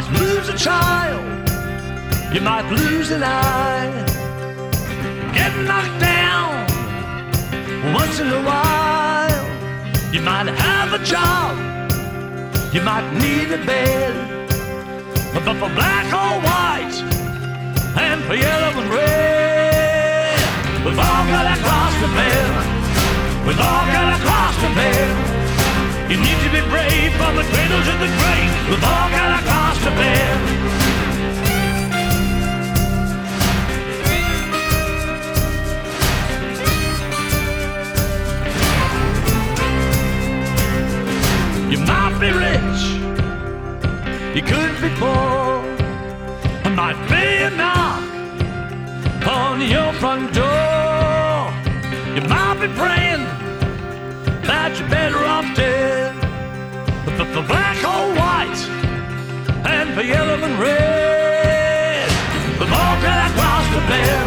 Might lose a child, you might lose an eye, get knocked down once in a while. You might have a job, you might need a bed, but for black or white, and for yellow and red, we've all got to cross the bed. We've all got to cross the bed. You need to be brave from the cradle to the grave. We've all got to cost to bear. You might be rich, you could be poor. I might be a knock on your front door. You might be praying that you're better off dead. For, for black or white, and for yellow and red, we've all got to cross the bed.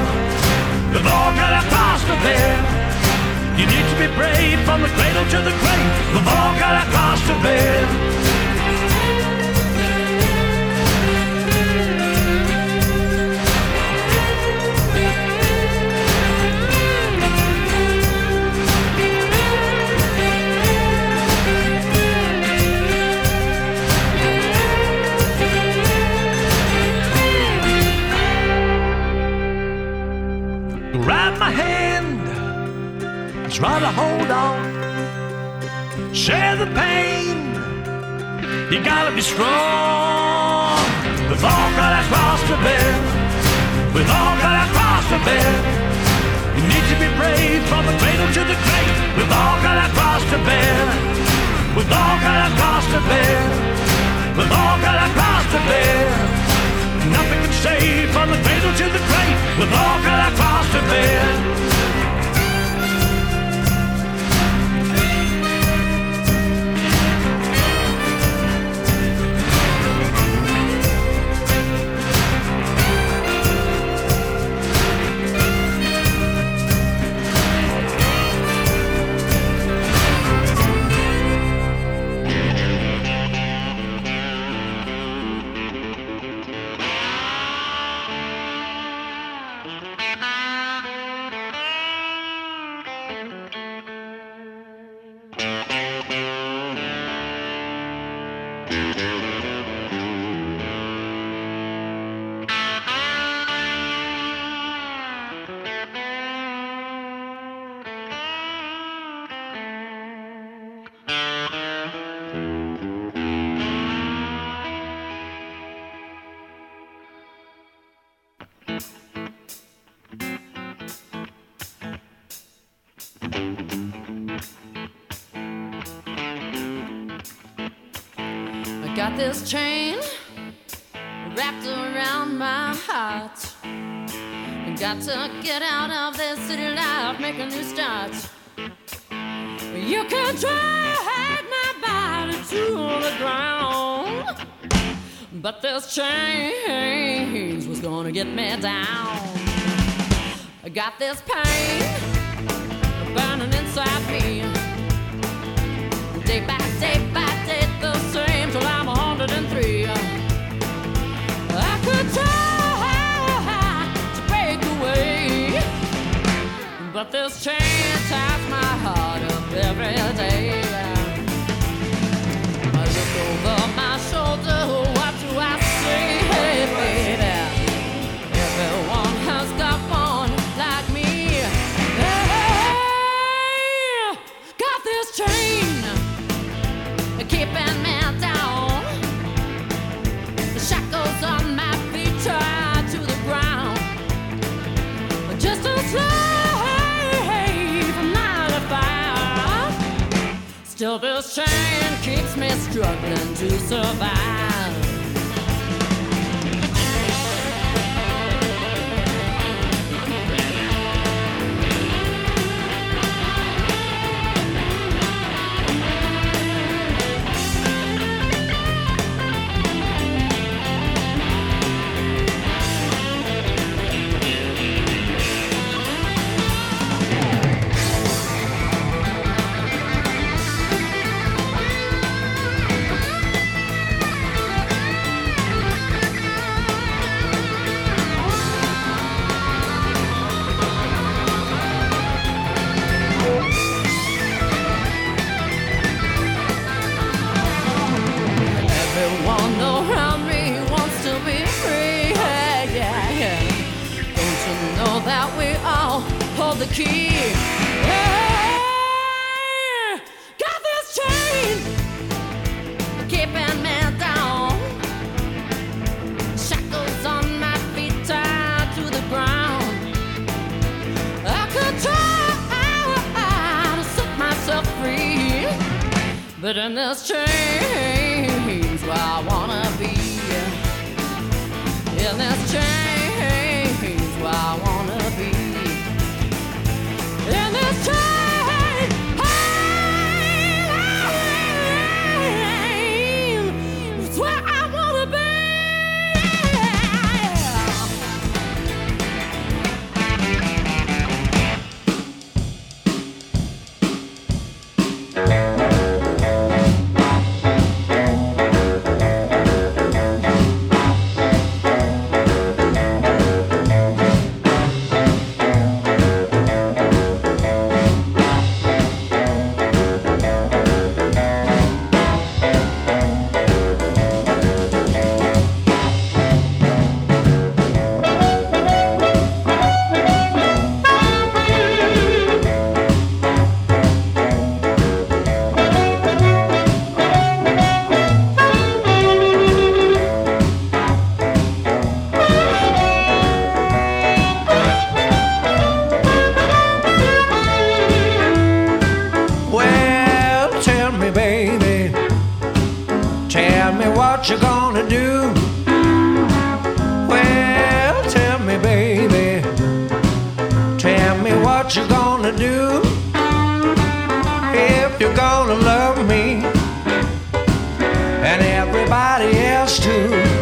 We've all got to cross the bed. You need to be brave from the cradle to the grave. We've all got to cross the bed. I got this chain wrapped around my heart. I got to get out of this city life, make a new start. You can drag my body to the ground, but this change was gonna get me down. I got this pain but this chain ties my heart up every day. Still, this chain keeps me struggling to survive. do? Well, tell me, baby, tell me what you're gonna do if you're gonna love me and everybody else too.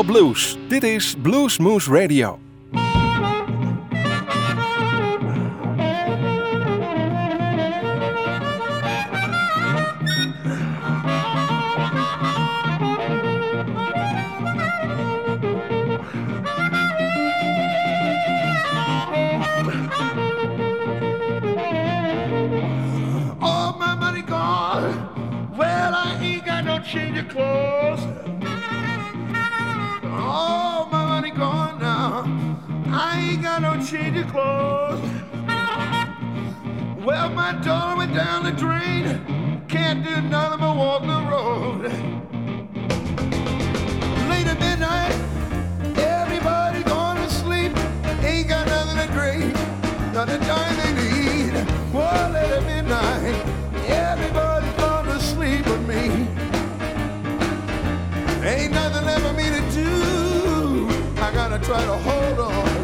Non-stop blues. Dit is Blues Moose Radio. All my money clothes. Well, my dollar went down the drain. Can't do nothing but walk the road. Late at midnight, everybody gone to sleep. Ain't got nothing to drink, not a dime they need. Well, late at midnight, everybody gone to sleep with me. Ain't nothing left for me to do. I gotta try to hold on.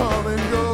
Come and go.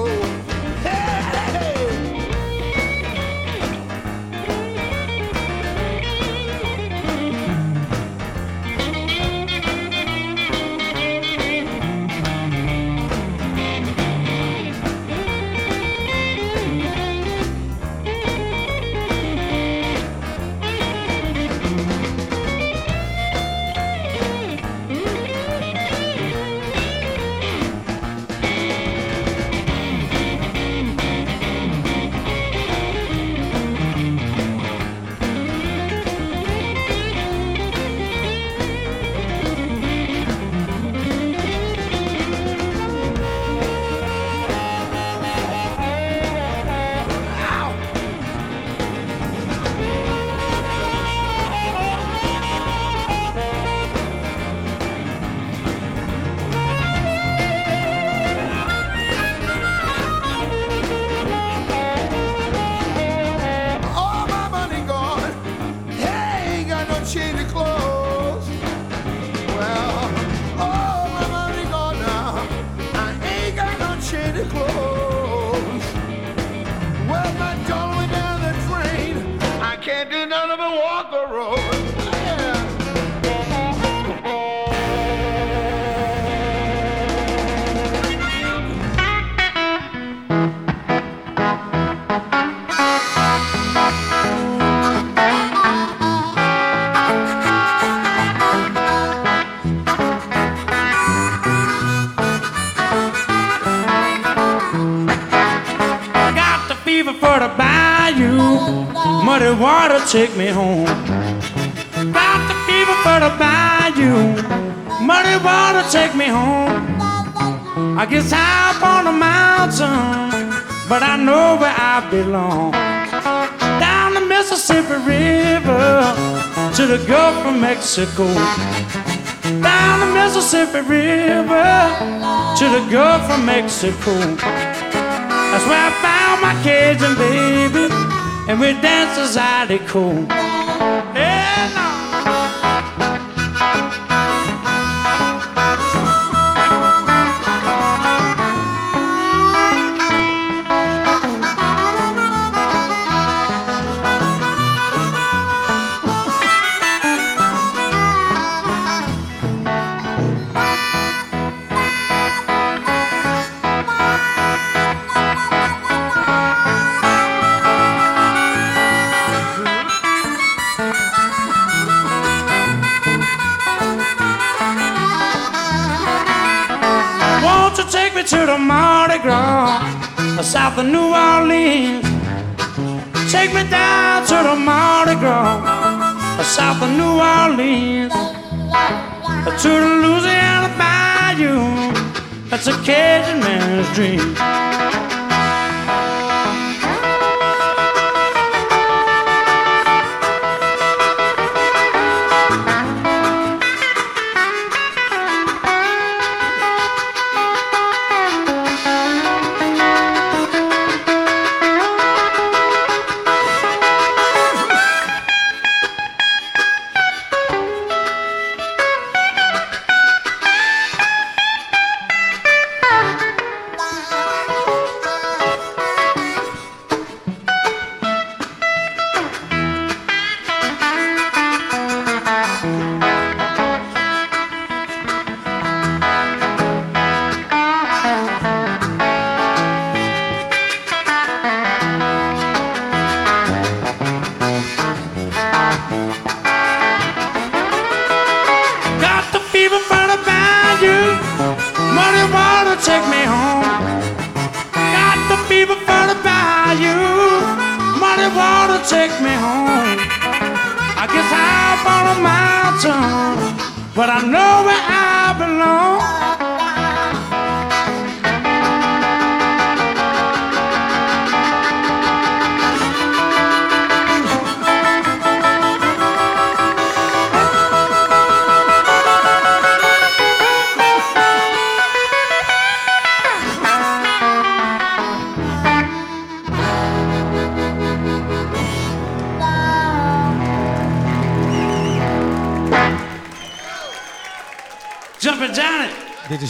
Take me home. Got the fever for the bayou. Muddy water take me home. I guess up on the mountain, but I know where I belong. Down the Mississippi River to the Gulf of Mexico. Down the Mississippi River to the Gulf of Mexico. That's where I found my Cajun baby, and we dance as I cool. To the Mardi Gras, south of New Orleans. Take me down to the Mardi Gras, south of New Orleans, to the Louisiana Bayou. That's a Cajun man's dream.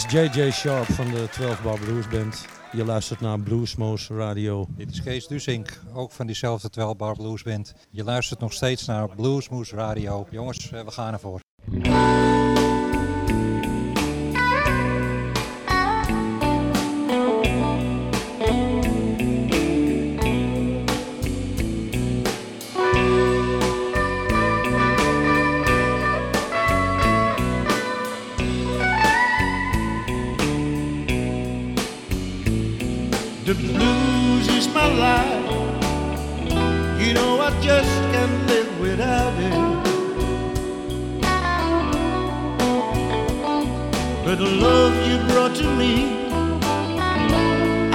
JJ Sharp van de 12 Bar Blues Band. Je luistert naar Bluesmoose Radio. Dit is Kees Dusink, ook van diezelfde 12 Bar Blues Band. Je luistert nog steeds naar Bluesmoose Radio. Jongens, eh, we gaan ervoor. Love you brought to me,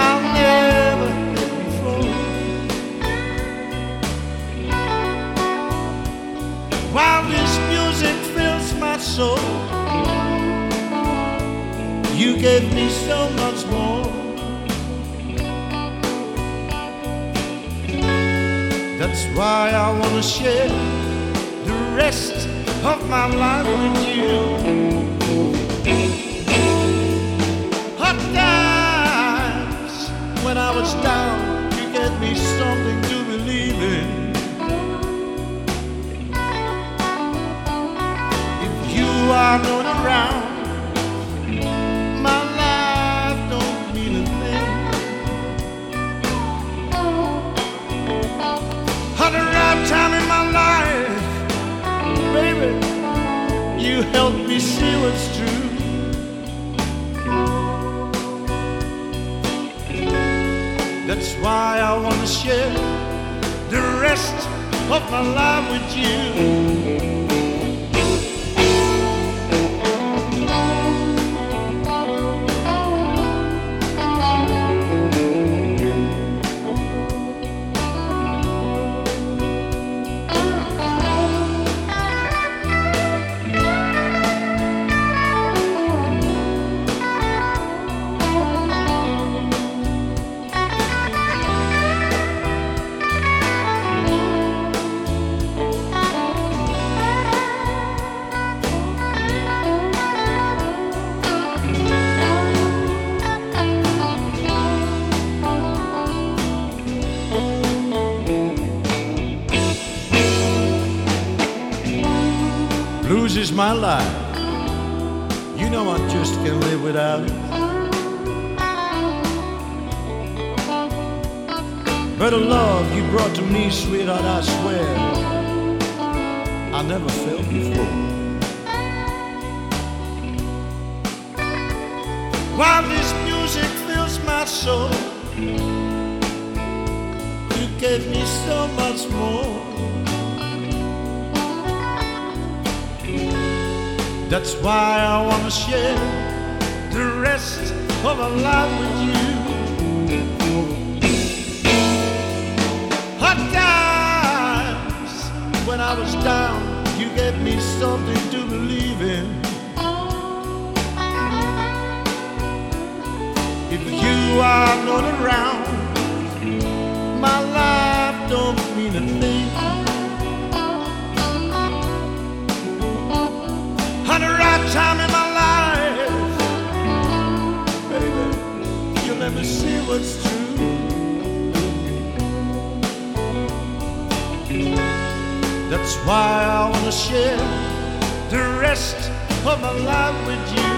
I'll never let before. While this music fills my soul, you gave me so much more. That's why I wanna share the rest of my life with you. When I was down, you gave me something to believe in. If you are not around, my life don't mean a thing. Had a right time in my life, baby. You helped me see what's true. That's why I wanna share the rest of my life with you. Blues is my life. You know I just can't live without it. But the love you brought to me, sweetheart, I swear, I never felt before. While this music fills my soul. You gave me so much more. That's why I wanna share the rest of my life with you. Hot times when I was down, you gave me something to believe in. If you are not around, my life don't mean a thing. Time in my life, baby, you let me see what's true. That's why I wanna share the rest of my life with you.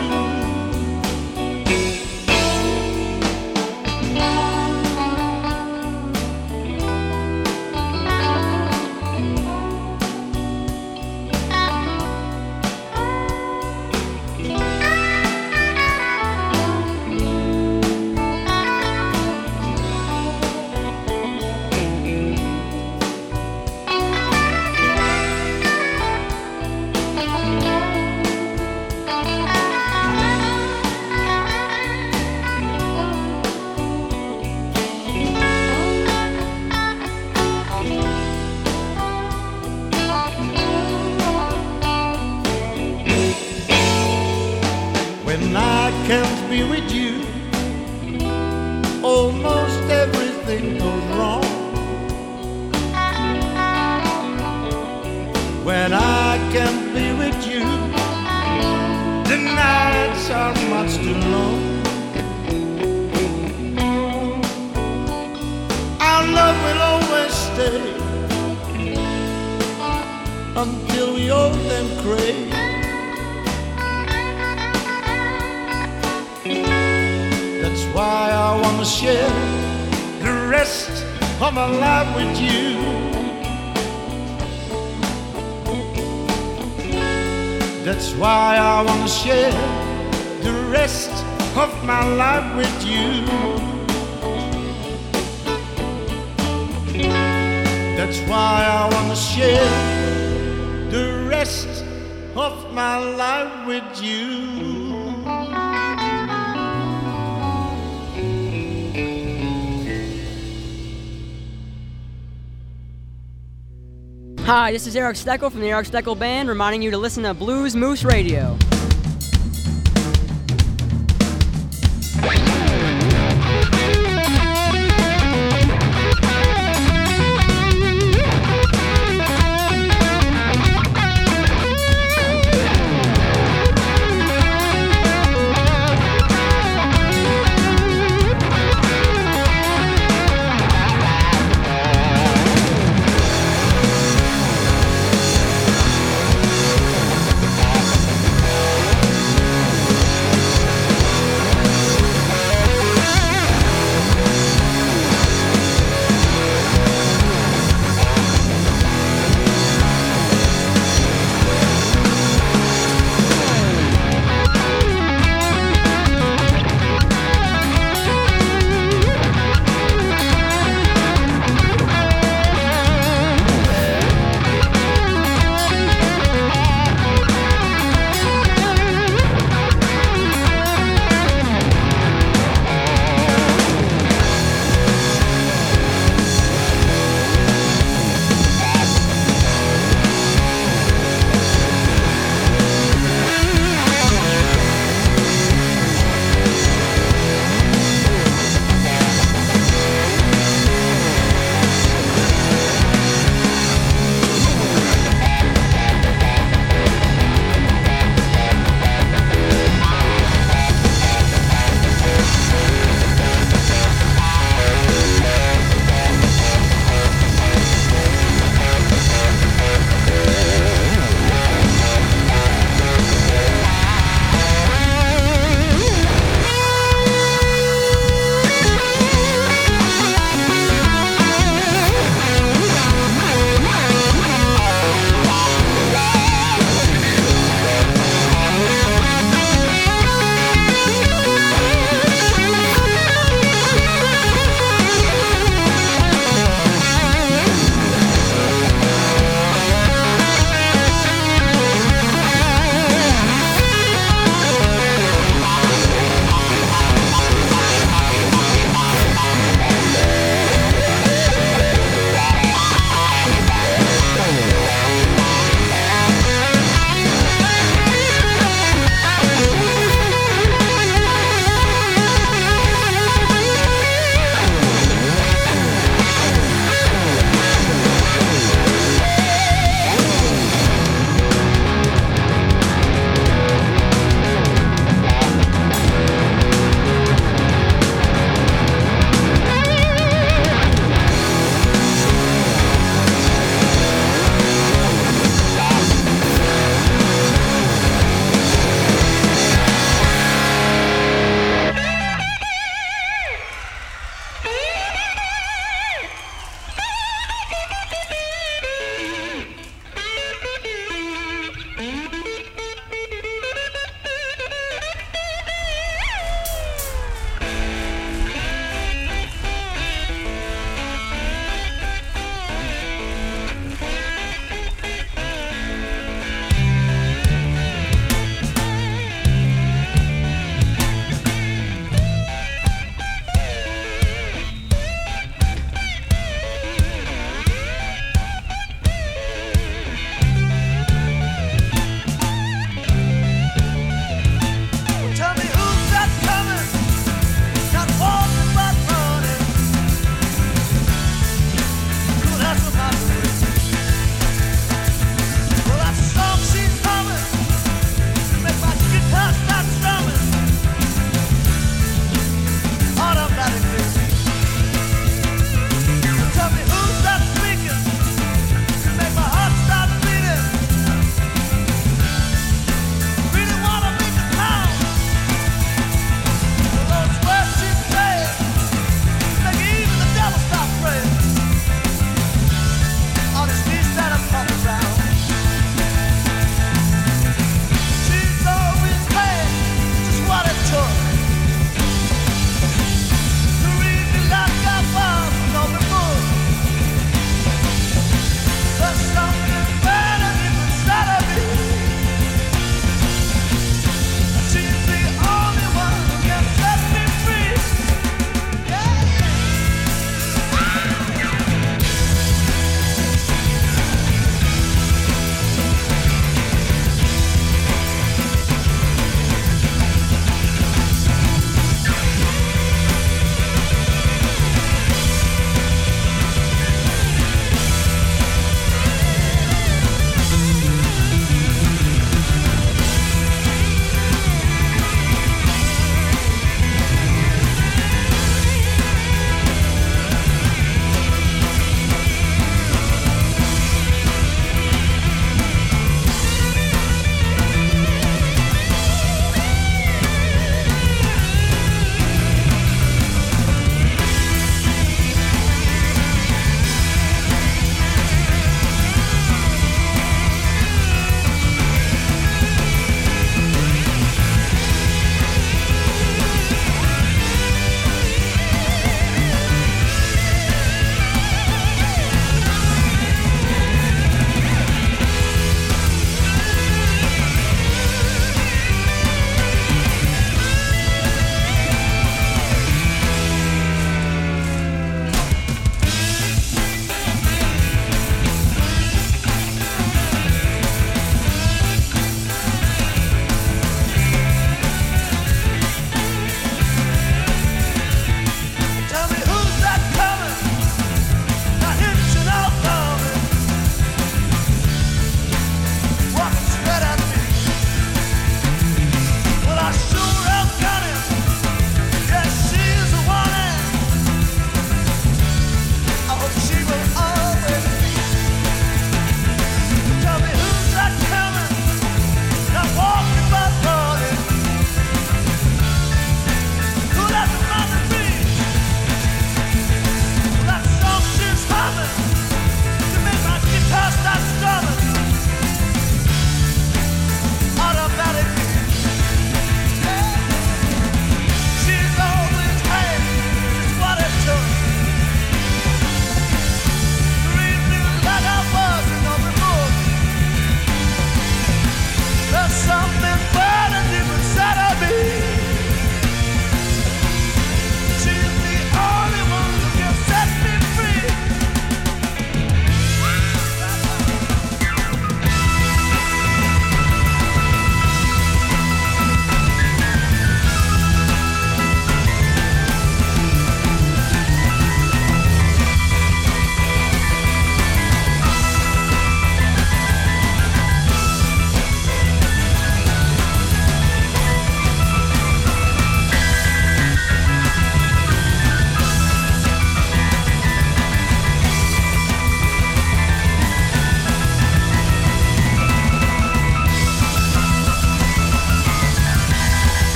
Hi, this is Eric Steckel from the Eric Steckel Band, reminding you to listen to Blues Moose Radio.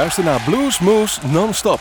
Luister naar Blues Moves Non-Stop.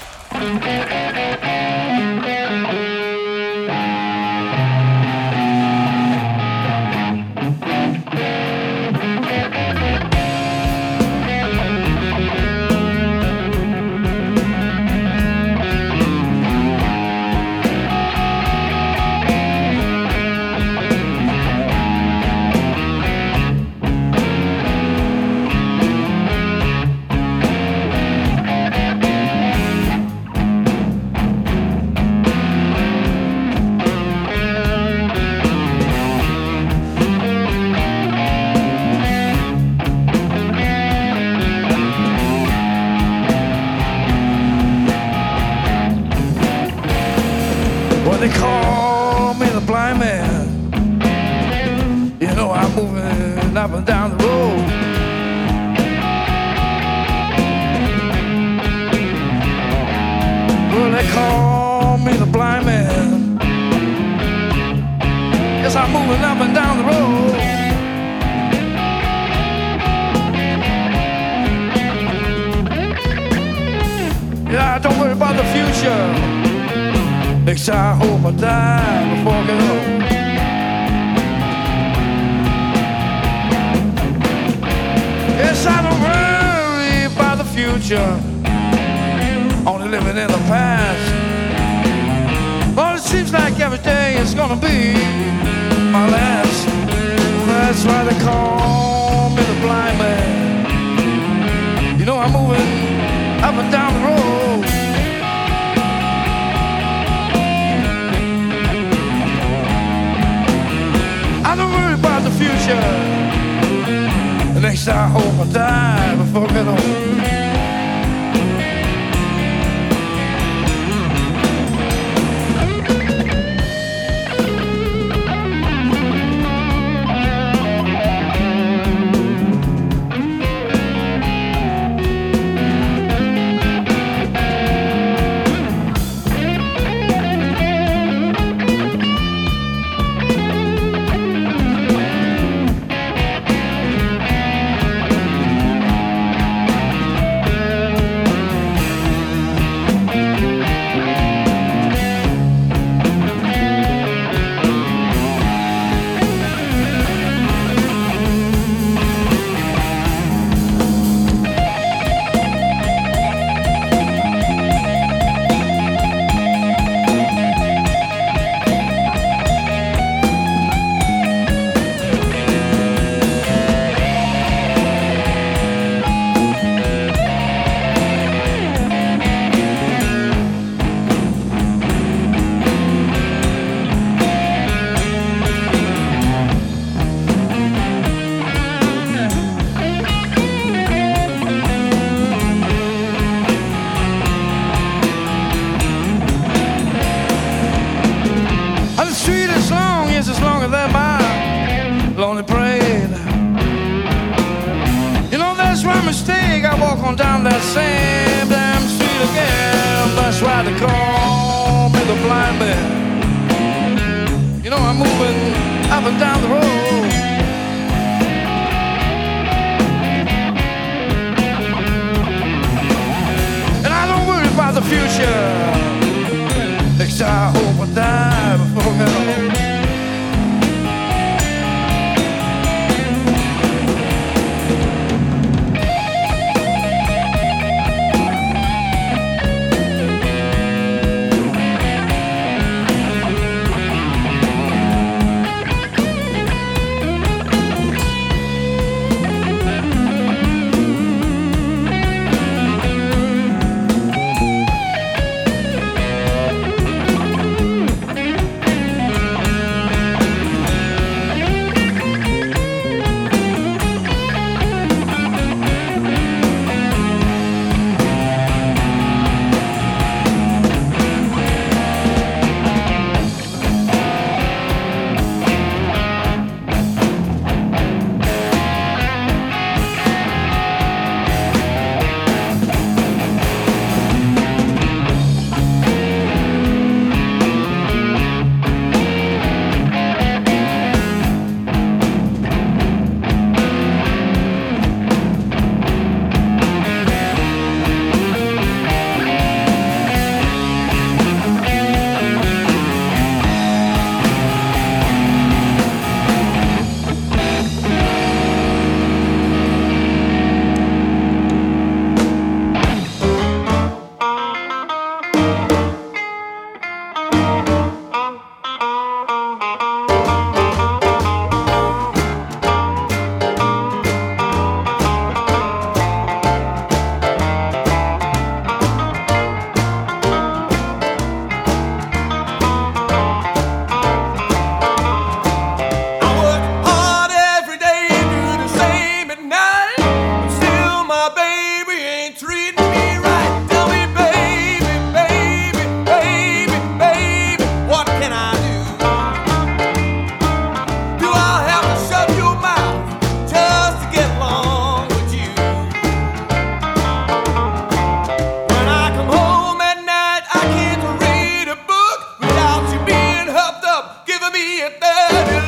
be a third.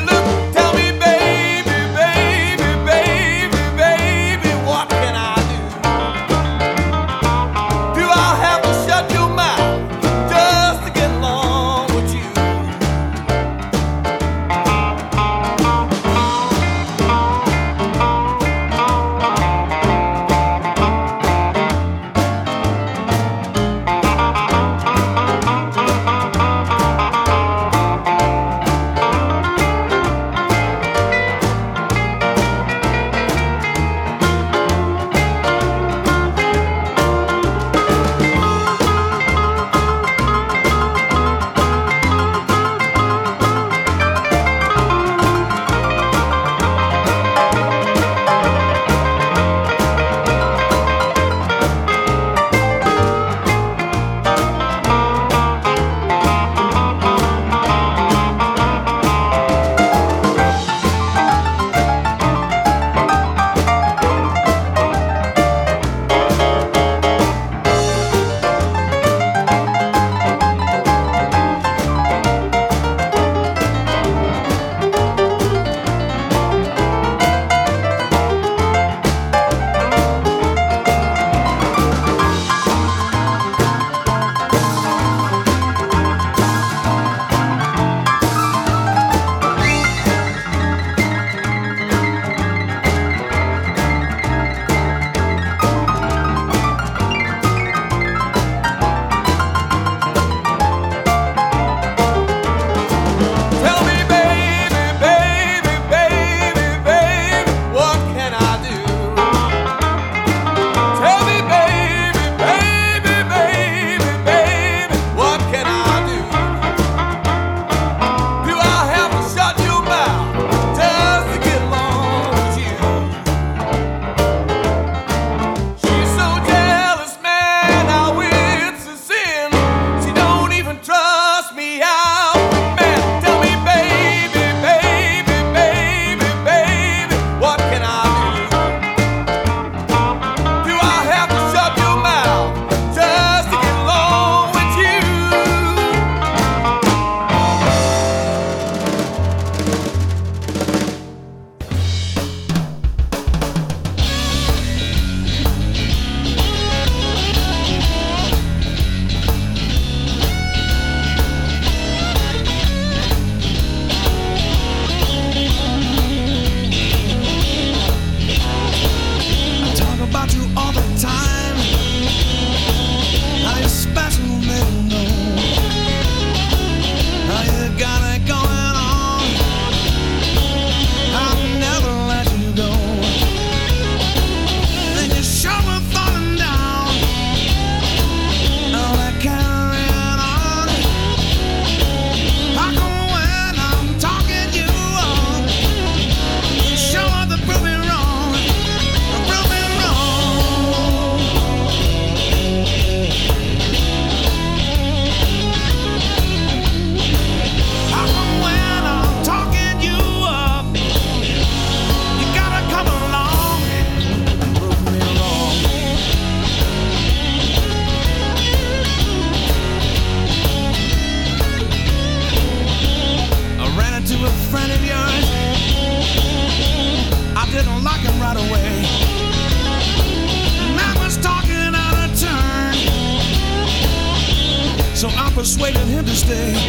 stay.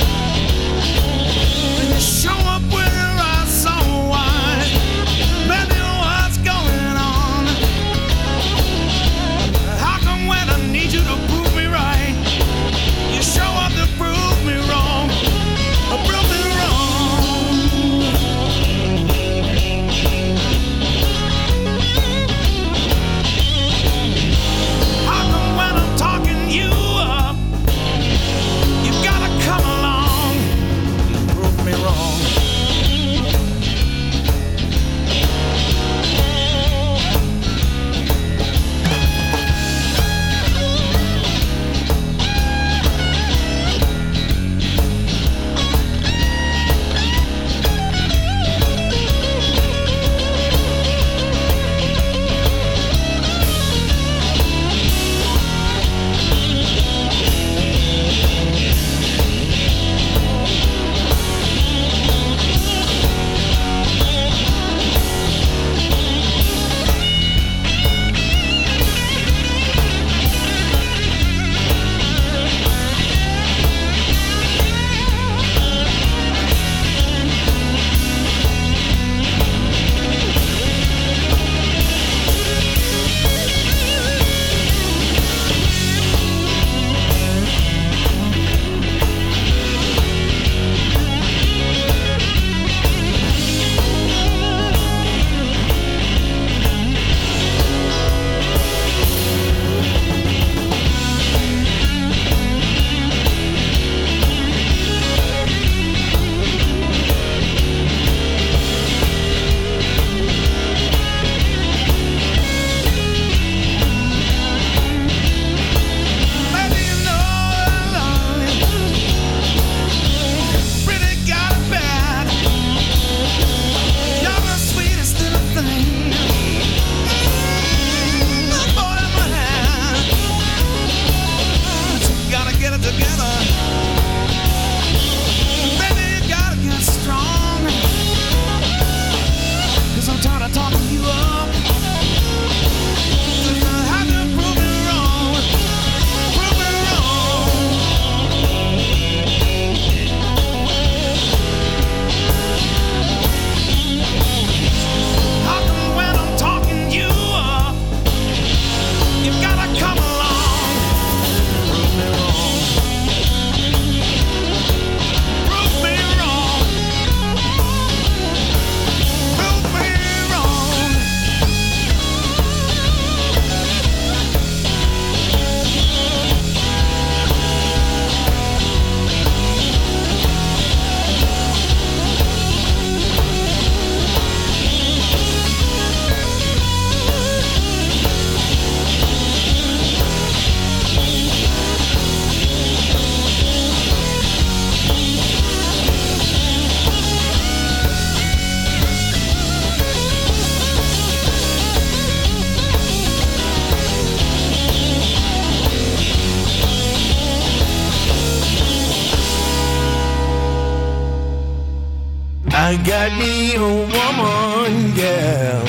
I got me a woman, yeah.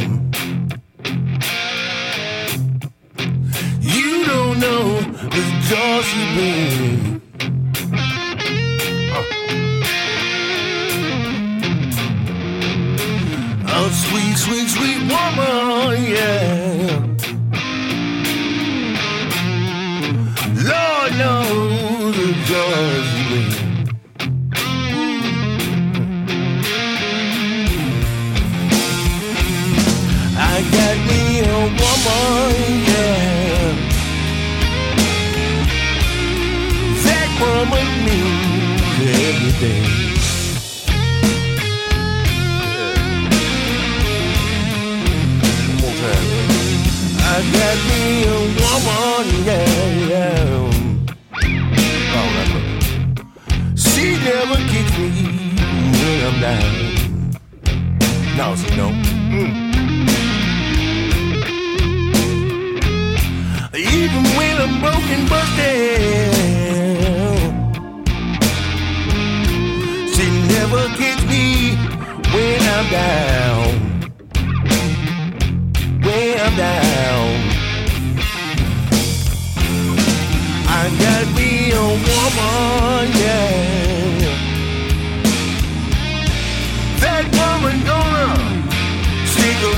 You don't know the joy she brings. Oh, sweet, sweet, sweet woman, yeah.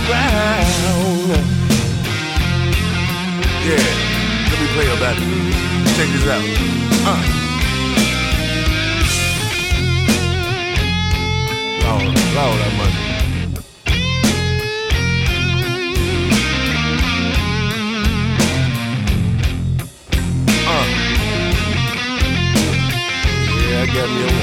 around. Yeah, let me play you that. Check this out. Uh. Lord, Lord, that money. Uh. Yeah, I got me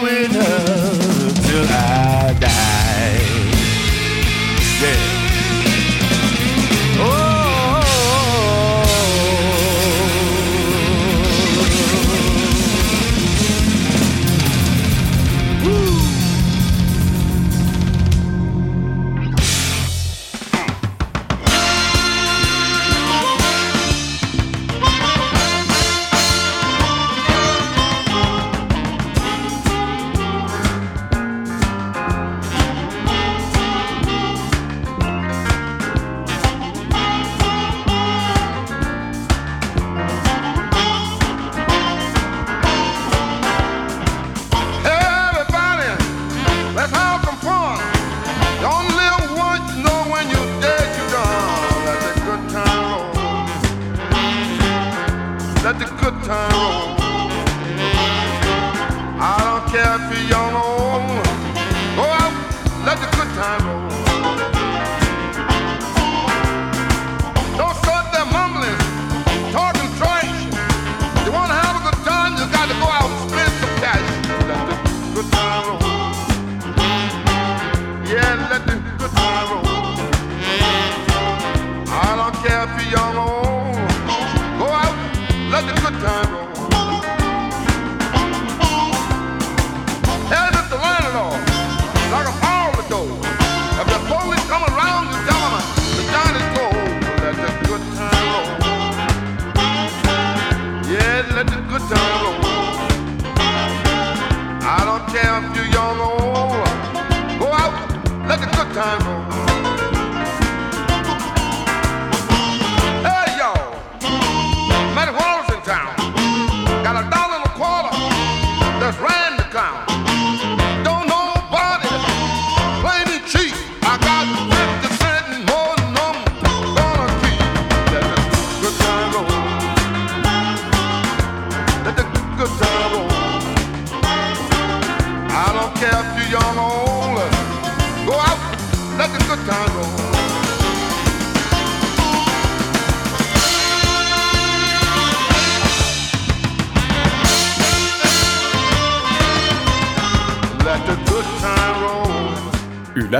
doing?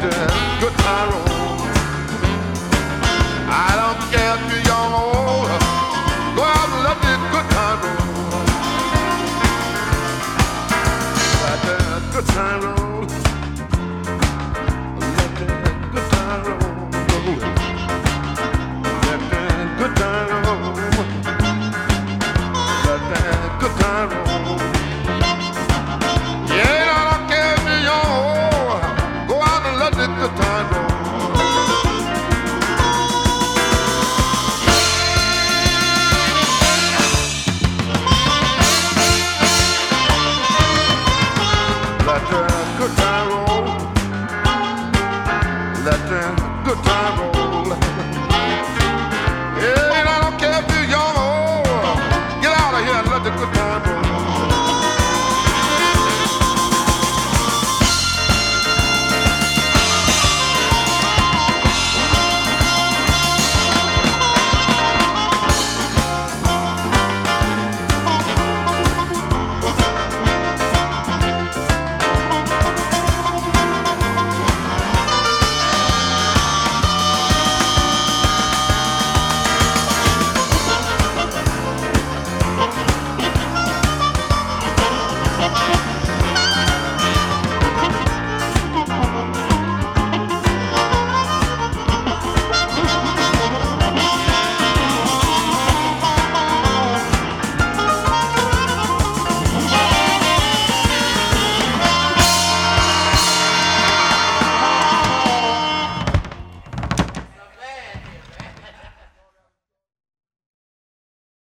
Good Goodbye,